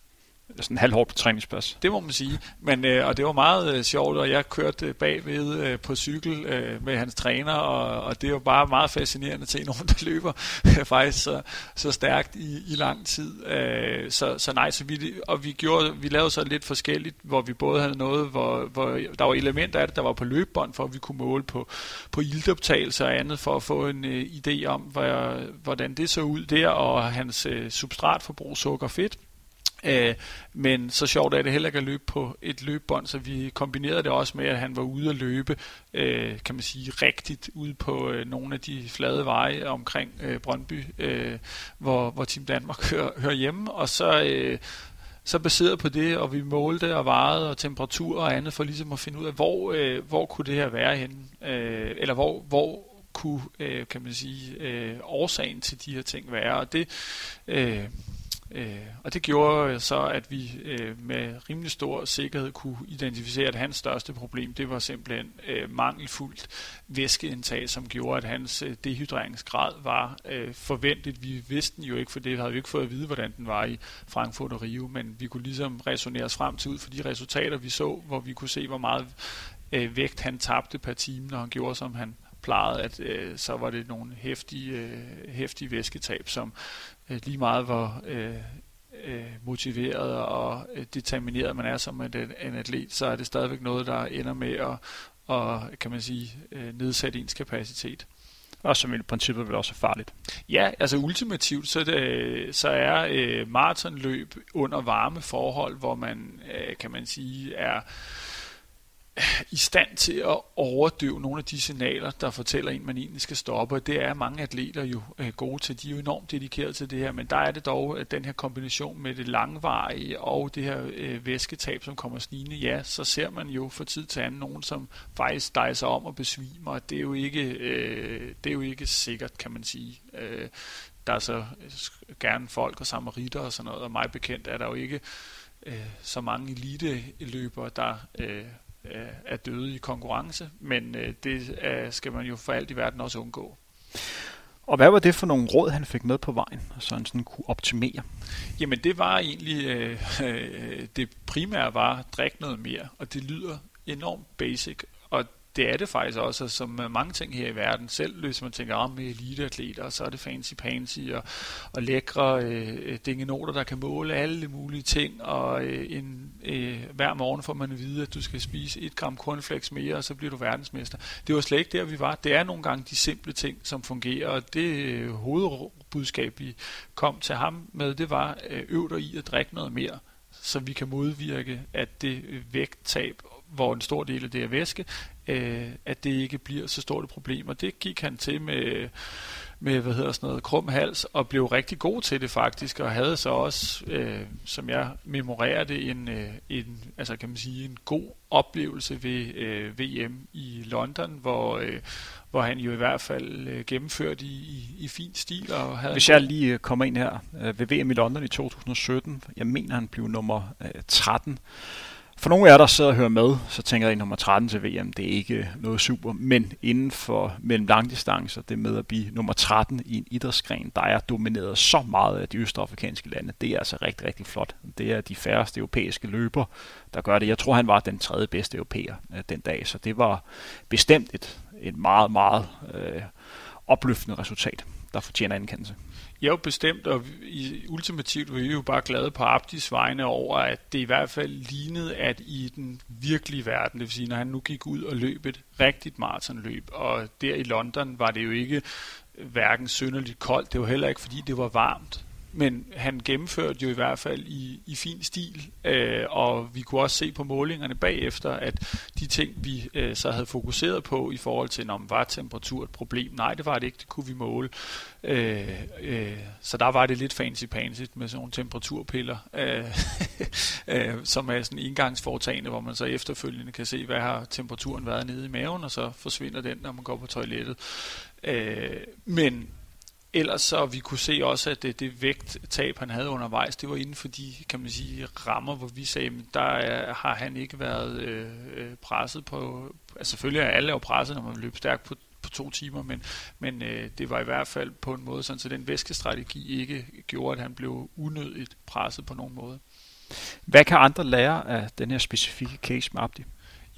sådan halvhårdt på træningsplads. Det må man sige. Men, øh, og det var meget øh, sjovt, og jeg kørte øh, bagved øh, på cykel øh, med hans træner, og, og det var bare meget fascinerende at se nogen, der løber faktisk så, så stærkt i, i lang tid. Øh, så, så nej, så vi, og vi, gjorde, vi lavede så lidt forskelligt, hvor vi både havde noget, hvor, hvor der var elementer af det, der var på løbebånd, for at vi kunne måle på, på ildoptagelser og andet, for at få en øh, idé om, hvor, hvordan det så ud der, og hans øh, substratforbrug sukker fedt. Øh, men så sjovt er det heller ikke at løbe på et løbebånd, så vi kombinerede det også med, at han var ude at løbe, øh, kan man sige, rigtigt ude på øh, nogle af de flade veje omkring øh, Brøndby, øh, hvor, hvor Team Danmark hører, hører hjemme, og så... Øh, så baseret på det, og vi målte og vejede og temperatur og andet, for ligesom at finde ud af, hvor, øh, hvor kunne det her være henne, øh, eller hvor, hvor kunne, øh, kan man sige, øh, årsagen til de her ting være. Og det, øh, Øh, og det gjorde så, at vi øh, med rimelig stor sikkerhed kunne identificere, at hans største problem, det var simpelthen øh, mangelfuldt væskeindtag, som gjorde, at hans øh, dehydreringsgrad var øh, forventet. Vi vidste den jo ikke, for det havde vi ikke fået at vide, hvordan den var i Frankfurt og Rio, men vi kunne ligesom resonere os frem til ud for de resultater, vi så, hvor vi kunne se, hvor meget øh, vægt han tabte per time, når han gjorde, som han plejede, at øh, så var det nogle hæftige, øh, hæftige væsketab, som øh, lige meget hvor øh, øh, motiveret og øh, determineret man er som en, en atlet, så er det stadigvæk noget, der ender med at og, kan man sige, øh, nedsætte ens kapacitet. Og som i princippet vil også er farligt. Ja, altså ultimativt, så, det, så er øh, maratonløb under varme forhold, hvor man, øh, kan man sige, er i stand til at overdøve nogle af de signaler, der fortæller en, man egentlig skal stoppe. Og det er mange atleter jo øh, gode til. De er jo enormt dedikeret til det her, men der er det dog at den her kombination med det langvarige og det her øh, væsketab, som kommer snigende. Ja, så ser man jo for tid til anden nogen, som faktisk dejser om og besvimer. Det er jo ikke, øh, det er jo ikke sikkert, kan man sige. Øh, der er så øh, gerne folk og samaritter og sådan noget, og mig bekendt er der jo ikke øh, så mange elite-løbere, der øh, er døde i konkurrence, men øh, det øh, skal man jo for alt i verden også undgå. Og hvad var det for nogle råd, han fik med på vejen, så han sådan kunne optimere? Jamen det var egentlig, øh, øh, det primære var at drikke noget mere, og det lyder enormt basic, det er det faktisk også, som øh, mange ting her i verden. Selv hvis man tænker om med eliteatleter, så er det fancy pansy og, og lækre øh, dingenoter, der kan måle alle mulige ting, og øh, en, øh, hver morgen får man at vide, at du skal spise et gram cornflakes mere, og så bliver du verdensmester. Det var slet ikke der, vi var. Det er nogle gange de simple ting, som fungerer, og det øh, hovedbudskab, vi kom til ham med, det var, øh, øv dig i at drikke noget mere så vi kan modvirke, at det øh, vægttab hvor en stor del af det er væske, øh, at det ikke bliver så stort et problem. Og det gik han til med, med hvad hedder sådan noget, krum hals, og blev rigtig god til det faktisk, og havde så også, øh, som jeg memorerer det, en, øh, en, altså kan man sige, en god oplevelse ved øh, VM i London, hvor, øh, hvor han jo i hvert fald øh, gennemførte i, i, i fin stil. Og havde Hvis jeg lige øh, kommer ind her øh, ved VM i London i 2017, jeg mener han blev nummer øh, 13, for nogle af jer, der sidder og hører med, så tænker jeg, at nummer 13 til VM, det er ikke noget super. Men inden for mellem langdistancer, det med at blive nummer 13 i en idrætsgren, der er domineret så meget af de østafrikanske lande, det er altså rigtig, rigtig flot. Det er de færreste europæiske løber, der gør det. Jeg tror, han var den tredje bedste europæer øh, den dag, så det var bestemt et, et meget, meget øh, opløftende resultat, der fortjener anerkendelse. Jo, bestemt, og i, ultimativt var vi jo bare glade på Abdis vegne over, at det i hvert fald lignede, at i den virkelige verden, det vil sige, når han nu gik ud og løb et rigtigt maratonløb, og der i London var det jo ikke hverken synderligt koldt, det var heller ikke, fordi det var varmt men han gennemførte jo i hvert fald i, i fin stil, øh, og vi kunne også se på målingerne bagefter, at de ting, vi øh, så havde fokuseret på i forhold til, om var temperatur et problem, nej, det var det ikke, det kunne vi måle. Øh, øh, så der var det lidt fancy pansy med sådan nogle temperaturpiller, øh, øh, som er sådan engangsforetagende, hvor man så efterfølgende kan se, hvad har temperaturen været nede i maven, og så forsvinder den, når man går på toilettet. Øh, men Ellers så vi kunne se også, at det, det vægttab, han havde undervejs, det var inden for de, kan man sige, rammer, hvor vi sagde, at der er, har han ikke været øh, øh, presset på, altså selvfølgelig er alle jo presset, når man løber stærkt på, på to timer, men, men øh, det var i hvert fald på en måde, sådan, så den væskestrategi ikke gjorde, at han blev unødigt presset på nogen måde. Hvad kan andre lære af den her specifikke case med Abdi?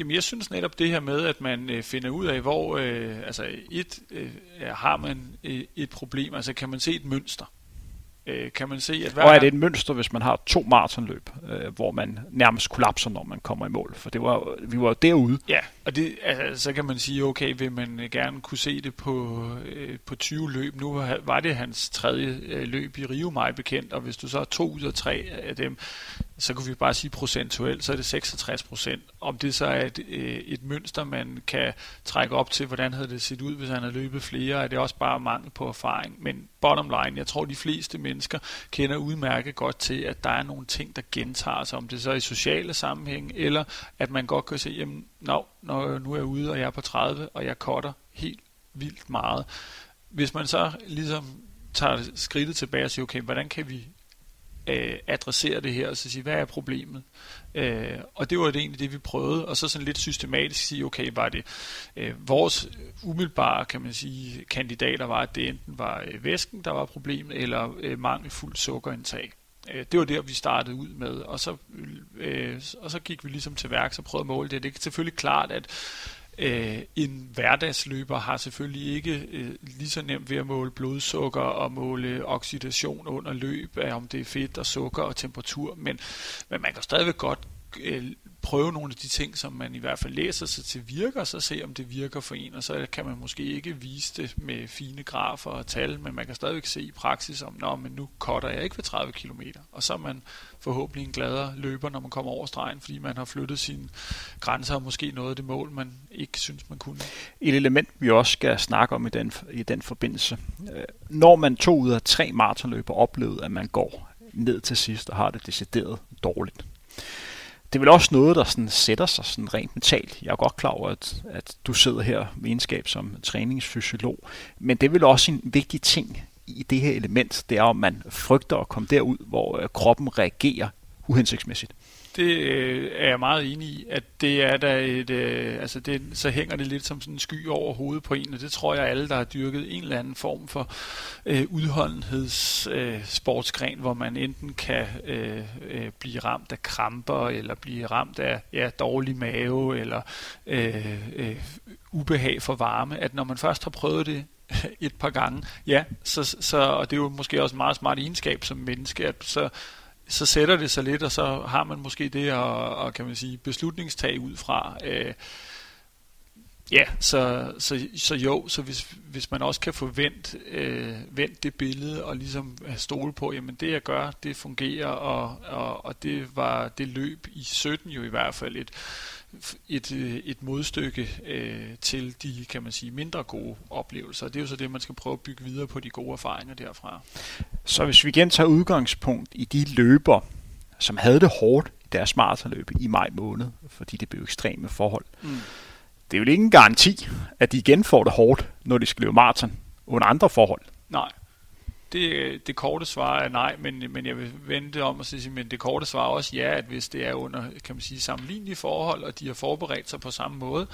Jamen jeg synes netop det her med, at man øh, finder ud af, hvor øh, altså et øh, har man øh, et problem, altså kan man se et mønster øh, kan man se, at hver Og er det et mønster, hvis man har to maratonløb, øh, hvor man nærmest kollapser, når man kommer i mål? For det var, vi var derude. Ja, og det, altså, så kan man sige, okay, vil man øh, gerne kunne se det på, øh, på 20 løb. Nu var det hans tredje øh, løb i Rio, mig bekendt, og hvis du så har to ud af tre af dem, så kan vi bare sige procentuelt, så er det 66 procent. Om det så er et, øh, et mønster, man kan trække op til, hvordan havde det set ud, hvis han havde løbet flere, er det også bare mangel på erfaring. Men bottom line, jeg tror, de fleste mennesker kender udmærket godt til, at der er nogle ting, der gentager sig, om det så er i sociale sammenhæng, eller at man godt kan se, jamen, no, når nu er jeg ude, og jeg er på 30, og jeg cutter helt vildt meget. Hvis man så ligesom tager skridtet tilbage og siger, okay, hvordan kan vi øh, adressere det her, og så sige, hvad er problemet? Øh, og det var det egentlig det, vi prøvede, og så sådan lidt systematisk sige, okay, var det øh, vores umiddelbare, kan man sige, kandidater var, at det enten var øh, væsken, der var problemet, eller øh, mangelfuld sukkerindtag. Øh, det var der, vi startede ud med, og så, øh, og så gik vi ligesom til værk og prøvede at måle det. Det er selvfølgelig klart, at Øh, en hverdagsløber har selvfølgelig ikke øh, lige så nemt ved at måle blodsukker og måle oxidation under løb, af om det er fedt og sukker og temperatur, men, men man kan stadigvæk godt øh, prøve nogle af de ting, som man i hvert fald læser sig til virker, så se om det virker for en, og så kan man måske ikke vise det med fine grafer og tal, men man kan stadigvæk se i praksis om, Nå, men nu cutter jeg ikke ved 30 km, og så er man forhåbentlig en gladere løber, når man kommer over stregen, fordi man har flyttet sine grænser og måske noget af det mål, man ikke synes, man kunne. Et element, vi også skal snakke om i den, i den forbindelse. Øh, når man to ud af tre maratonløber oplevede, at man går ned til sidst og har det decideret dårligt, det er vel også noget, der sådan sætter sig sådan rent mentalt. Jeg er godt klar over, at, at du sidder her med egenskab som træningsfysiolog, men det er vel også en vigtig ting i det her element, det er, om man frygter at komme derud, hvor øh, kroppen reagerer uhensigtsmæssigt. Det øh, er jeg meget enig i, at det er der et, øh, altså det, så hænger det lidt som sådan en sky over hovedet på en, og det tror jeg alle, der har dyrket en eller anden form for øh, udholdenhedssportsgren, øh, hvor man enten kan øh, øh, blive ramt af kramper, eller blive ramt af ja, dårlig mave, eller øh, øh, ubehag for varme, at når man først har prøvet det et par gange, ja, så, så, og det er jo måske også en meget smart egenskab som menneske, at så så sætter det sig lidt, og så har man måske det at, og kan man sige, beslutningstag ud fra. Øh, ja, så, så, så jo, så hvis, hvis man også kan få vendt, øh, vendt det billede og ligesom stole på, jamen det jeg gør, det fungerer, og, og, og det var det løb i 17 jo i hvert fald et, et, øh, et modstykke øh, til de, kan man sige, mindre gode oplevelser. Det er jo så det, man skal prøve at bygge videre på de gode erfaringer derfra. Så hvis vi igen tager udgangspunkt i de løber, som havde det hårdt i deres maratonløb i maj måned, fordi det blev ekstreme forhold, mm. det er jo ikke en garanti, at de igen får det hårdt, når de skal løbe maraton under andre forhold. Nej det, det korte svar er nej, men, men jeg vil vente om og sige, men det korte svar er også ja, at hvis det er under, kan man sige, sammenlignelige forhold, og de har forberedt sig på samme måde,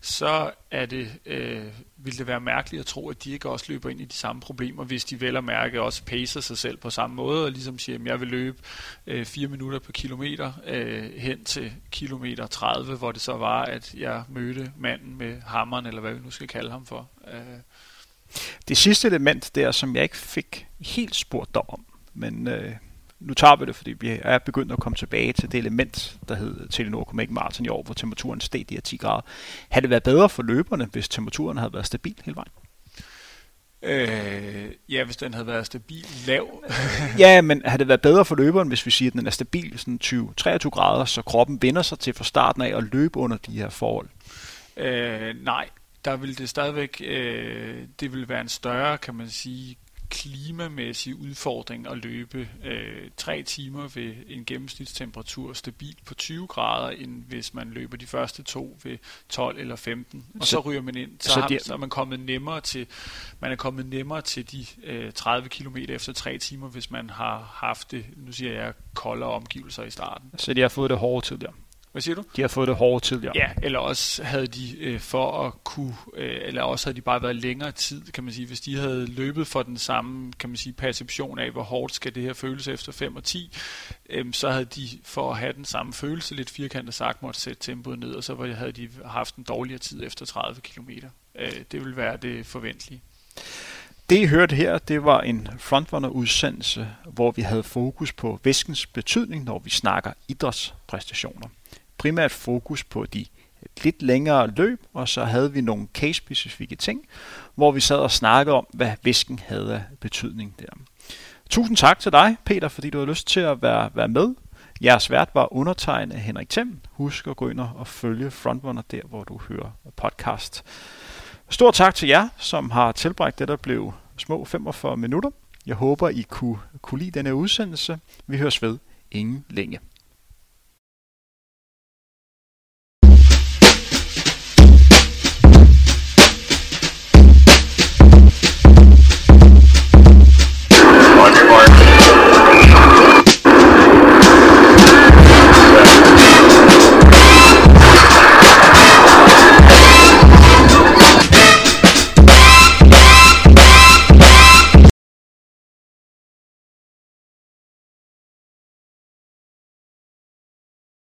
så er det, øh, vil det være mærkeligt at tro, at de ikke også løber ind i de samme problemer, hvis de vel og mærke også pacer sig selv på samme måde, og ligesom siger, at jeg vil løbe øh, 4 minutter per kilometer øh, hen til kilometer 30, hvor det så var, at jeg mødte manden med hammeren, eller hvad vi nu skal kalde ham for. Øh, det sidste element der, som jeg ikke fik helt spurgt dig om, men øh, nu tager vi det, fordi vi er begyndt at komme tilbage til det element, der hed Telenor Comic Marathon i år, hvor temperaturen steg de her 10 grader. Havde det været bedre for løberne, hvis temperaturen havde været stabil hele vejen? Øh, ja, hvis den havde været stabil lav. ja, men havde det været bedre for løberen, hvis vi siger, at den er stabil sådan 20-23 grader, så kroppen binder sig til fra starten af at løbe under de her forhold? Øh, nej, der vil det stadigvæk, øh, det vil være en større, kan man sige, klimamæssig udfordring at løbe øh, tre timer ved en gennemsnitstemperatur stabil på 20 grader, end hvis man løber de første to ved 12 eller 15. Og så, så ryger man ind, så, så, har, de, så er man kommet nemmere til, man er kommet nemmere til de øh, 30 km efter tre timer, hvis man har haft det, nu siger jeg, koldere omgivelser i starten. Så de har fået det hårde til der? Hvad siger du? De har fået det hårde tidligere. Ja, eller også havde de øh, for at kunne, øh, eller også havde de bare været længere tid, kan man sige. Hvis de havde løbet for den samme, kan man sige, perception af, hvor hårdt skal det her føles efter 5 og 10, øh, så havde de for at have den samme følelse, lidt firkantet sagt, måtte sætte tempoet ned, og så havde de haft en dårligere tid efter 30 km. Øh, det vil være det forventelige. Det I hørte her, det var en frontrunner-udsendelse, hvor vi havde fokus på væskens betydning, når vi snakker idrætspræstationer primært fokus på de lidt længere løb, og så havde vi nogle case-specifikke ting, hvor vi sad og snakkede om, hvad væsken havde af betydning der. Tusind tak til dig, Peter, fordi du har lyst til at være, være med. Jeres vært var undertegnet Henrik Thiem. Husk at gå ind og følge Frontrunner der, hvor du hører podcast. Stor tak til jer, som har tilbragt det, der blev små 45 minutter. Jeg håber, I kunne, kunne lide denne udsendelse. Vi høres ved ingen længe.